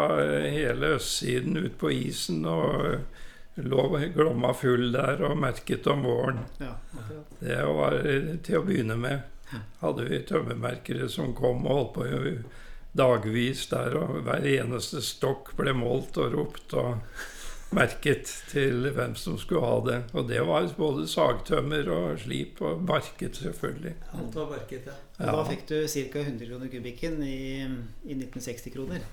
hele østsiden ut på isen og eh, lå Glomma full der og merket om våren. Ja. Det var til å begynne med. Hadde vi tømmermerkere som kom og holdt på dagvis der, og hver eneste stokk ble målt og ropt og merket til hvem som skulle ha det. Og det var både sagtømmer og slip og barket, selvfølgelig. Alt var barket, ja. Og da fikk du ca. 100 kroner kubikken i, i 1960-kroner.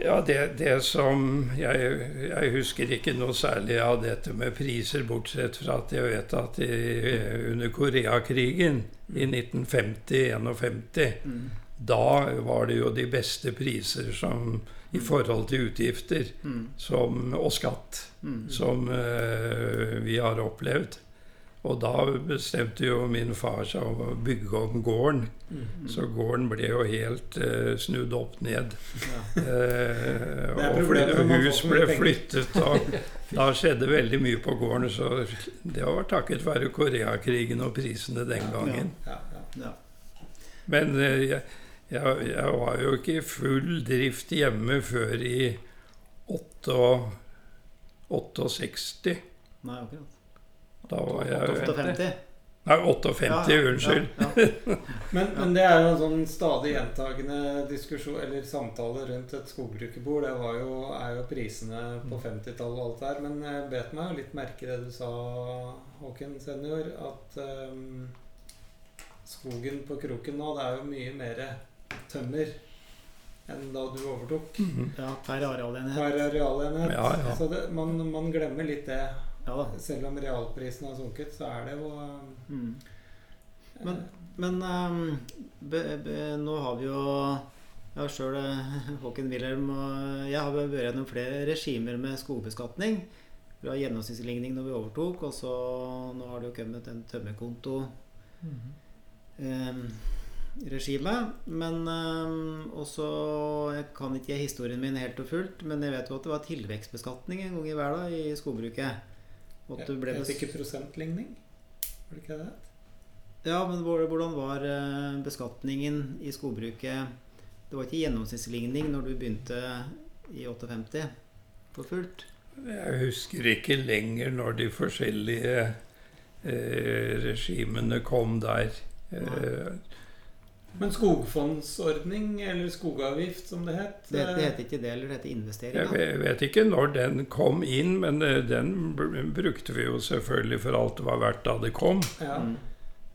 Ja, det, det som jeg, jeg husker ikke noe særlig av dette med priser, bortsett fra at jeg vet at i, under Koreakrigen i 1950-51 Mm. Da var det jo de beste priser som, i forhold til utgifter Mm. som, og skatt Mm. som uh, vi har opplevd. Og da bestemte jo min far seg om å bygge om gården. Mm. Så gården ble jo helt uh, snudd opp ned. Ja. Uh, og hus ble flyttet, og da skjedde veldig mye på gården. Så det var takket være Koreakrigen og prisene den gangen. Ja, ja. Ja. Men uh, jeg, jeg, jeg var jo ikke i full drift hjemme før i 68. Nei, akkurat. Da var jeg 58. Nei, 58, unnskyld. Ja, ja. Men, men det er jo en sånn stadig gjentagende diskusjon eller samtale rundt et skogbrukerbord. Det var jo, er jo prisene på 50-tallet og alt der. Men jeg bet meg jo litt merke i det du sa, Håken senior, at um, skogen på kroken nå, det er jo mye mer tømmer enn da du overtok. Mhm. ja, per arealenhet. Per arealenhet. Ja, ja. Så det, man, man glemmer litt det. Ja. Selv om realprisen har sunket, så er det jo Mm. eh, Men- Men um, be, be, nå har vi jo Jeg har sjøl Håken Wilhelm og jeg har vært gjennom flere regimer med skogbeskatning. Har gjennomsnittsligning når vi overtok, og så nå har det jo kommet en tømmerkonto ehm, regime. Men um, også Jeg kan ikke historien min helt og fullt, men jeg vet jo at det var tilvekstbeskatning en gang i verden i skogbruket. Og at du ble Jeg bes- fikk ikke prosentligning. Var det ikke det? Ja, men hvordan var eh, beskatningen i skogbruket? Det var ikke gjennomsnittsligning når du begynte i 58 for fullt? Jeg husker ikke lenger når de forskjellige eh, regimene kom der. Eh, Men skogfondsordning, eller skogavgift som det het Det, det eh, heter ikke det, eller det heter investeringer. Jeg vet ikke når den kom inn, men eh, den brukte vi jo selvfølgelig for alt det var verdt da det kom. ja. Mm.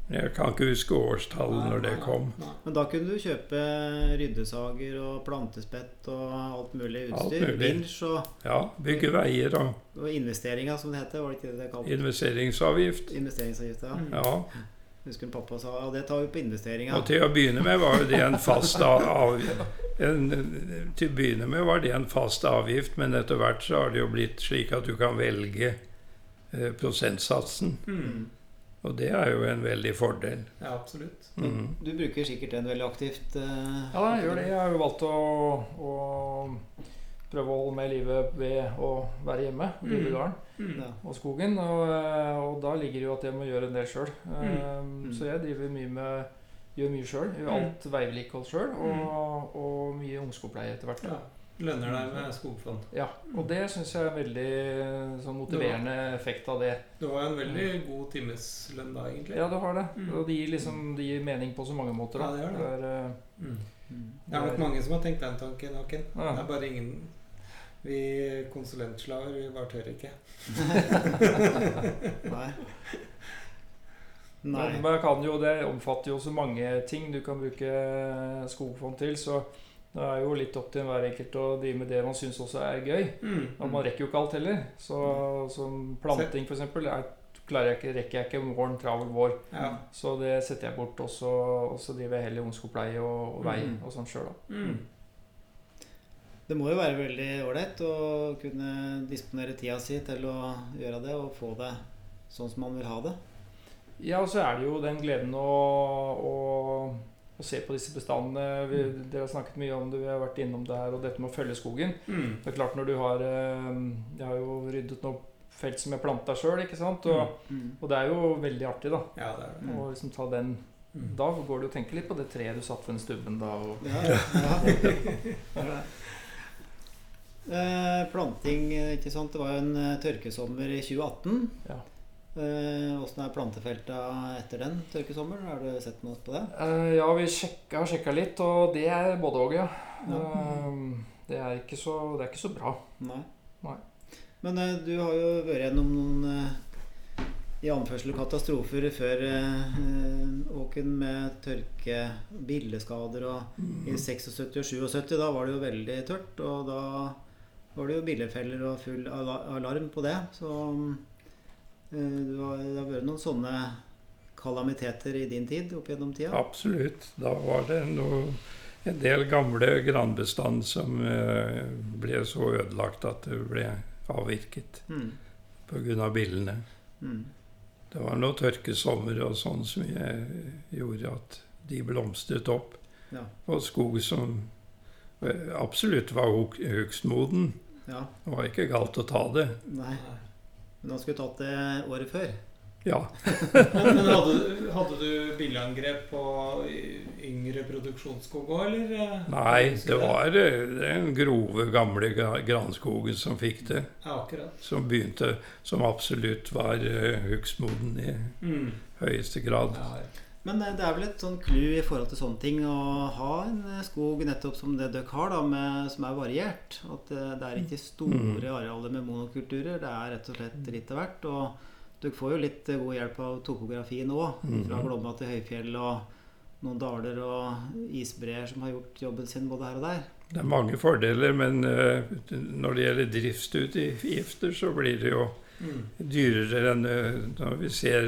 Jeg kan ikke huske årstallet når det kom. nei. Men da kunne du kjøpe ryddesager og plantespett og alt mulig Alt utstyr. mulig. Vinsj og, Ja, bygge veier og og investeringer, som det heter. Var det ikke det det kalte? investeringsavgift. Investeringsavgift, ja. Mm. Ja. Husker pappa sa ja, det tar vi på investeringa. Og til å begynne med var det en fast avgift en, Til å begynne med var det en fast avgift, men etter hvert så har det jo blitt slik at du kan velge eh, prosentsatsen. Mm. Og det er jo en veldig fordel. Ja, absolutt. Mm. Du bruker sikkert den veldig aktivt. eh, Ja, jeg gjør det. Jeg har jo valgt å, å prøve å holde meg i live ved å være hjemme drive Mm. garden Mm. Og skogen. Og, eh, og da ligger det jo at jeg må gjøre en del sjøl. Mm. Så jeg driver mye med Gjør mye sjøl. Gjør Mm. alt veivedlikehold sjøl. Og, og mye ungskogpleie etter hvert. Ja. Lønner deg med skogfond. Ja, og det syns jeg er en veldig sånn motiverende effekt av det. Du har jo en veldig god timeslønn da, egentlig. Ja, du har det. Mm. Og det gir, liksom, det gir mening på så mange måter. Da. Ja, det gjør det. er, eh, Mm. Mm. Det er nok mange som har tenkt den tanken, Håken. Ja. Det er bare ingen Vi konsulentslaver, vi bare tør ikke. Nei. Nei. Men man kan jo, det omfatter jo så mange ting du kan bruke skogfond til. Så det er jo litt opp til hver enkelt å drive med det man syns også er gøy. Mm. Og man rekker jo ikke alt heller. Så som planting f.eks. klarer jeg ikke, rekker jeg ikke våren, travel vår. Ja. Så det setter jeg bort. Og så, og så driver jeg heller ungskogpleie og, og vei Mm. og sånn sjøl, da. Mm. Det må jo være veldig ålreit å kunne disponere tida si til å gjøre det, og få det sånn som man vil ha det. Ja, og så er det jo den gleden å, å, å se på disse bestandene. Vi, dere har snakket mye om det, vi har vært innom det her, og dette med å følge skogen. Mm. Det er klart når du har eh, Jeg har jo ryddet noe felt som jeg planta sjøl, ikke sant. Og, Mm. og det er jo veldig artig, da. Ja, det er det. Mm. Å liksom ta den Mm. Da går du og tenker litt på det treet du satt ved den stubben da. Og, Ja, ja. Eh, planting, eh, ikke sant. Det var jo en eh, tørkesommer i 2018. Ja. Eh, Åssen er plantefelta etter den tørkesommeren? Har du sett noe på det? Eh, ja, vi sjekka, har sjekka litt, og det er både òg, ja. Ja. Eh, det, er ikke så, det er ikke så bra. Nei. Nei. Men du har jo vært gjennom noen i anførsel katastrofer før eh, Åken med tørke, billeskader og I 76 og 77 da var det jo veldig tørt, og da var det jo billefeller og full alarm på det. Så eh, det har vært noen sånne kalamiteter i din tid opp gjennom tida? Absolutt. Da var det noe, en del gamle granbestand som eh, ble så ødelagt at det ble avvirket Mm. pga. billene. Mm. Det var noen tørkesommer og sånn som gjorde at de blomstret opp. Ja. Og skog som eh, absolutt var hug- hugstmoden. Ja. Det var ikke galt å ta det. Nei. Men han skulle tatt det året før. Ja. Men, men hadde, du- hadde du billeangrep på yngre produksjonsskog òg, eller? eh? Nei, det var eh, den grove, gamle gra- granskogen som fikk det. Ja, akkurat. Som begynte Som absolutt var uh, hugstmoden i Mm. høyeste grad. Ja, Men eh, det er vel et sånn clou i forhold til sånne ting å ha en eh, skog nettopp som det dere har, da, med, som er variert. At eh, det er ikke store Mm. arealer med monokulturer. Det er rett og slett litt av hvert. Og dere får jo litt god hjelp av topografien òg. Fra Mhm. Glomma til høyfjell og noen daler og isbreer som har gjort jobben sin både her og der. Det er mange fordeler, men når det gjelder driftsutgifter, så blir det jo mm. dyrere enn når vi ser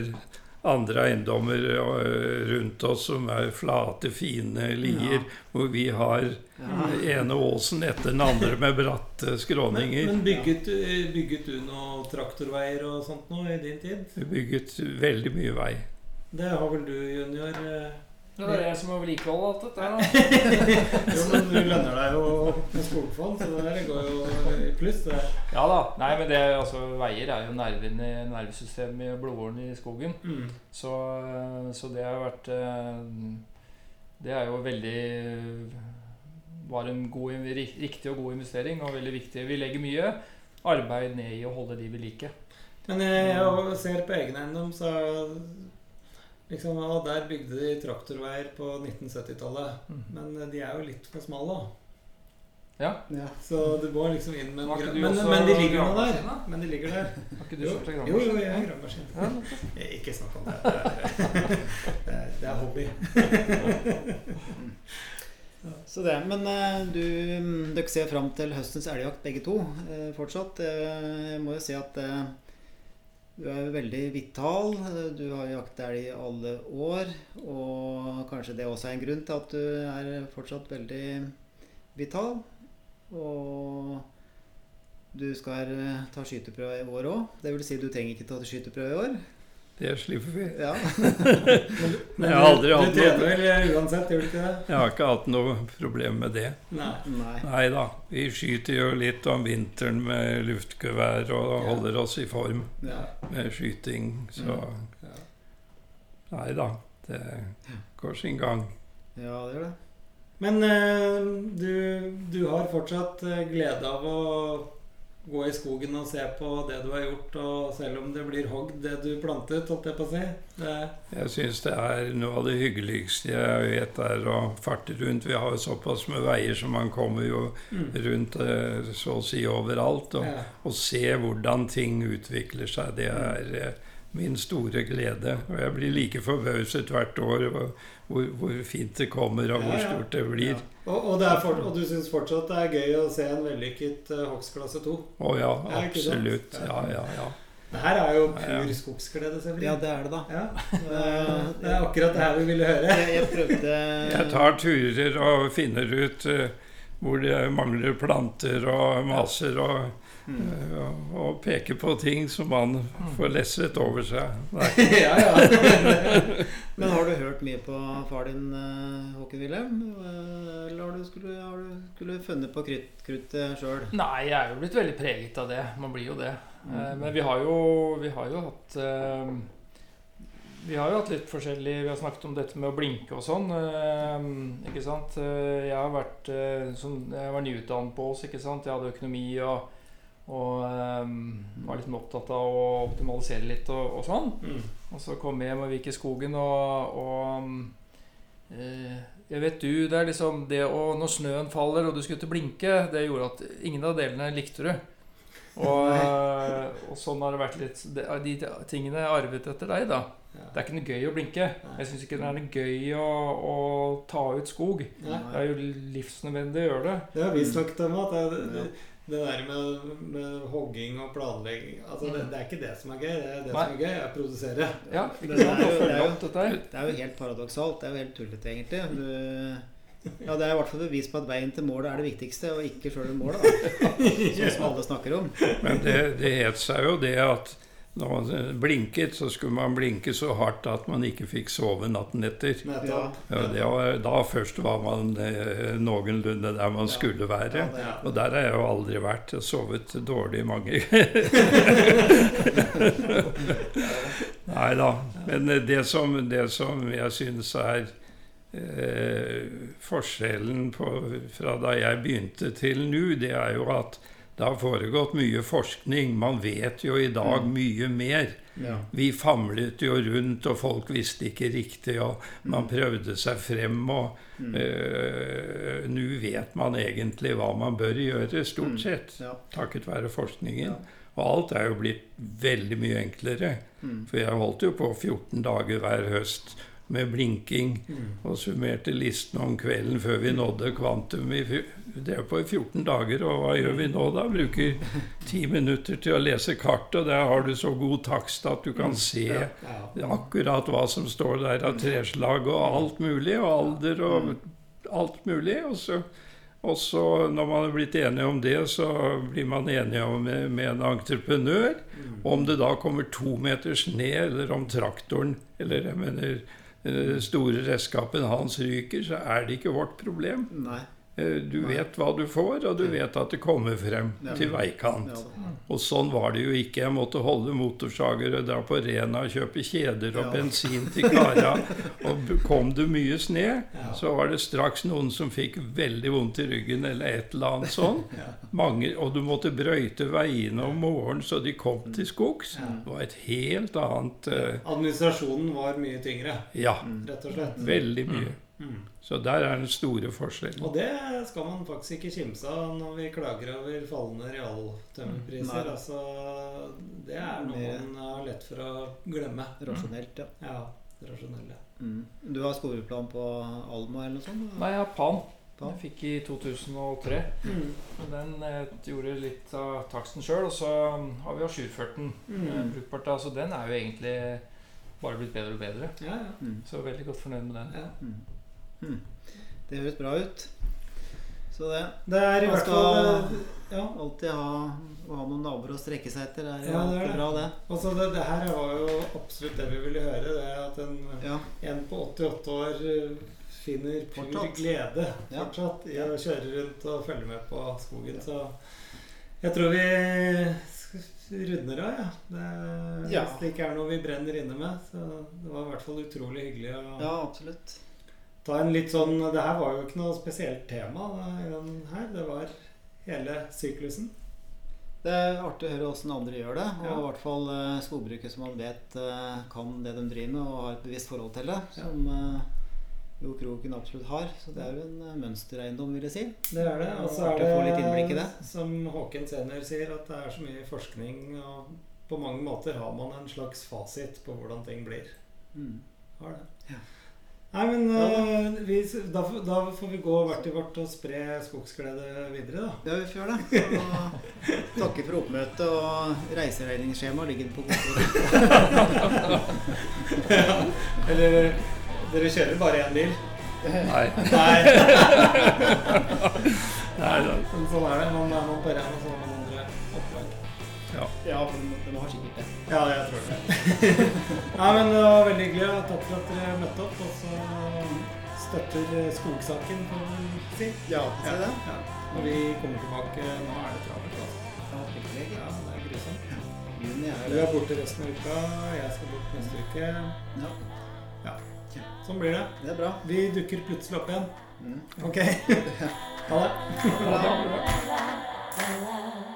andre eiendommer eh, rundt oss som er flate, fine lier, Ja. hvor vi har Ja. ene åsen etter den andre med bratte skråninger. men bygget, du- bygget du noen traktorveier og sånt nå i din tid? Vi bygget veldig mye vei. Det har vel du, junior? Det er jeg som må vedlikeholde alt dette her, da. Jo, men du lønner deg jo med skogfond, så det der går jo i pluss. det. Ja da. Nei, men det, altså, veier er jo nerven i nervesystemet i blodåren i skogen. Mm. Så, så det har vært eh, Det er jo veldig Var en god, riktig og god investering og veldig viktig. Vi legger mye arbeid ned i å holde de ved like. Men jeg, jeg ser på egen eiendom, så liksom, og Der bygde de traktorveier på 1970-tallet. Mm. Men eh, de er jo litt for smale. da. Ja. Ja. Så du må liksom inn med en men, men de ligger nå der. Men de ligger der. Har ikke du kjøpt deg jo, jo, jeg har gravemaskin. Ja. Eh, Ikke snakk om det. Det er, det er, er hobby. Så det, Men eh, du, mm, dere ser fram til høstens elgjakt begge to fortsatt. Jeg må jo si at Du er jo veldig vital. Du har jakta elg alle år. Og kanskje det også er en grunn til at du er fortsatt veldig vital. Og du skal ta skyteprøve i år òg. Det vil si du trenger ikke ta skyteprøve i år. Det slipper vi. Ja. Men jeg har aldri hatt du trener vel uansett, gjør du ikke det? Jeg har ikke hatt noe problem med det. Nei. Nei. Nei da. Vi skyter jo litt om vinteren med luftgevær og Ja. holder oss i form Ja. med skyting, så Ja. Nei da. Det går sin gang. ja, det gjør det. Men eh, du, du har fortsatt eh, glede av å gå i skogen og se på det du har gjort, og selv om det blir hogd det du plantet, holdt jeg på å si. Jeg syns det er noe av det hyggeligste jeg vet, er å farte rundt. Vi har jo såpass med veier, så man kommer jo mm. rundt eh, så å si overalt. Og, ja. og se hvordan ting utvikler seg, det er eh, min store glede. Og jeg blir like forbauset hvert år over hvor, hvor fint det kommer, og hvor Ja, ja. stort det blir. Ja. Og, og, det er for, og du syns fortsatt det er gøy å se en vellykket uh, hogstklasse 2? Å ja, Ja, absolutt. Ja, ja, ja. Det her er jo pur skogsglede, selvfølgelig. Ja, det er det, da. Ja, det, det er akkurat det her vi ville høre. Jeg, jeg prøvde Jeg tar turer og finner ut eh, hvor det mangler planter og maser, og, Mm. eh, og, peke på ting som man får lesset over seg. Ja, ja. Men har du hørt mye på far din, Håken Håkon Wilhelm? Eh, Eller har du skulle, har du skulle funnet på krutt, kruttet sjøl? Nei, jeg er jo blitt veldig preget av det. Man blir jo det. Mm. Eh, Men vi har jo, vi har jo hatt eh, Vi har jo hatt litt forskjellig Vi har snakket om dette med å blinke og sånn. eh, Ikke sant? Eh, Jeg har vært eh, som, Jeg var nyutdannet på oss, ikke sant. Jeg hadde økonomi og, og um, var litt opptatt av å optimalisere litt og, og sånn. Mm. Og så kom jeg hjem og gikk i skogen og, og eh, Jeg vet du, det er liksom det å Når snøen faller og du skulle til blinke, det gjorde at ingen av delene likte du. Og, eh, og sånn har det vært litt De tingene jeg arvet etter deg, da. Ja. Det er ikke noe gøy å blinke. Jeg syns ikke det er noe gøy å, å ta ut skog. Nei. Det er jo livsnødvendig å gjøre det. Det har vi snakket om at det, det, det der med, med hogging og planlegging altså det, det er ikke det som er gøy. Det, er det Nei. som er gøy, er å produsere. Ja, Det er jo- det er jo-. Det er helt paradoksalt. Det er jo helt tullete, egentlig. Du, ja, Det er i hvert fall bevis på at veien til målet er det viktigste, og ikke sjøl målet. Da. Sånn som alle snakker om. Men det, det het seg jo det at når man blinket, så skulle man blinke så hardt at man ikke fikk sove natten etter. Ja, det var, da først var man eh, noenlunde der man skulle være. Ja, det er- Og der har jeg jo aldri vært. Jeg sovet dårlig mange Nei da. Men eh, det som, det som jeg syns er eh, forskjellen på, fra da jeg begynte til nå, det er jo at det har foregått mye forskning. Man vet jo i dag Mm. mye mer. Ja. Vi famlet jo rundt, og folk visste ikke riktig, og man prøvde seg frem. og Mm. øh, Nå vet man egentlig hva man bør gjøre, stort Mm. sett, Ja. takket være forskningen. Ja. Og alt er jo blitt veldig mye enklere. Mm. For jeg holdt jo på 14 dager hver høst med blinking Mm. og summerte listen om kvelden før vi nådde kvantum. i Det er på 14 dager, og hva gjør vi nå da? Bruker ti minutter til å lese kart, og der har du så god takst at du kan se akkurat hva som står der av treslag og alt mulig, og alder og alt mulig. Og så, og så når man er blitt enige om det, så blir man enige om med, en entreprenør. Mm. Om det da kommer to meters ned, eller om traktoren eller jeg mener store redskapen hans ryker, så er det ikke vårt problem. Nei. Eh, Du vet hva du får, og du vet at det kommer frem til veikant. Og sånn var det jo ikke. Jeg måtte holde motorsager og dra på Rena og kjøpe kjeder og bensin til kara. Og kom det mye sne, så var det straks noen som fikk veldig vondt i ryggen eller et eller annet sånn. Mange, og du måtte brøyte veiene om morgenen så de kom til skogs. Det var et helt annet uh... Administrasjonen var mye tyngre, Ja, rett og slett. veldig mye. Mm. Så der er den store forskjellen. Og det skal man faktisk ikke kimse av når vi klager over fallende realtømmerpriser. Nei. Altså, det er noe man har lett for å glemme. Rasjonelt, ja. Ja, rasjonelle. Mm. Du har skogplan på Alma eller noe sånt? Nei, jeg har Pan. Den Jeg fikk i 2003. Mm. Den eh, gjorde litt av taksten sjøl, og så um, har vi ajourført den. Mm. eh, brukbart da, Så den er jo egentlig bare blitt bedre og bedre. Ja, ja. Mm. Så veldig godt fornøyd med den. ja. Det høres bra ut. Så det Det er i hvert fall Ja. alltid ha, ha noen naboer å strekke seg etter, er Ja, det er bra, det. Altså det, det her var jo absolutt det vi ville høre. Det at en, Ja. en på 88 år eh, finner pur Fortsatt. glede fortsatt i å kjøre rundt og følge med på skogen. Så jeg tror vi runder av, ja. Det. Hvis det ikke er noe vi brenner inne med. Så det var i hvert fall utrolig hyggelig å ja, absolutt. Ta en litt sånn Det her var jo ikke noe spesielt tema den her. Det var hele syklusen. Det er artig å høre åssen andre gjør det. Og Ja. i hvert fall eh, skogbruket som man vet eh, kan det de driver med, og har et bevisst forhold til det. Ja. Som eh, jo Kroken absolutt har. Så det er jo en eh, mønstereiendom, vil jeg si. Det er det. Og så er i det, det. som Håken senior sier, at det er så mye forskning, og på mange måter har man en slags fasit på hvordan ting blir. Mm. Har det. Ja. Nei, men Ja. eh, vi, da, får- da får vi gå hvert til vårt og spre skogsglede videre, da. Ja, vi får gjøre det. Så takker for oppmøtet, og reiseregningsskjema ligger på kontoret. Eller dere kjører bare én bil? Nei. Nei. Nei. Sånn er det. Man er man på og så har man andre oppdrag. Ja, for Ja, jeg tror det. Nei, men det var veldig hyggelig. Takk for at dere møtte opp. Og så støtter skogsaken, kan vi si. Ja, si det. Ja. Og vi kommer tilbake. Nå er det travelt. Altså. Ja, det er grusomt. Juni er Du er borte resten av uka. Jeg skal bort neste uke. Ja, Sånn blir det. det er bra. Vi dukker plutselig opp igjen. Mm. Ok. Ha det. Ha Ja.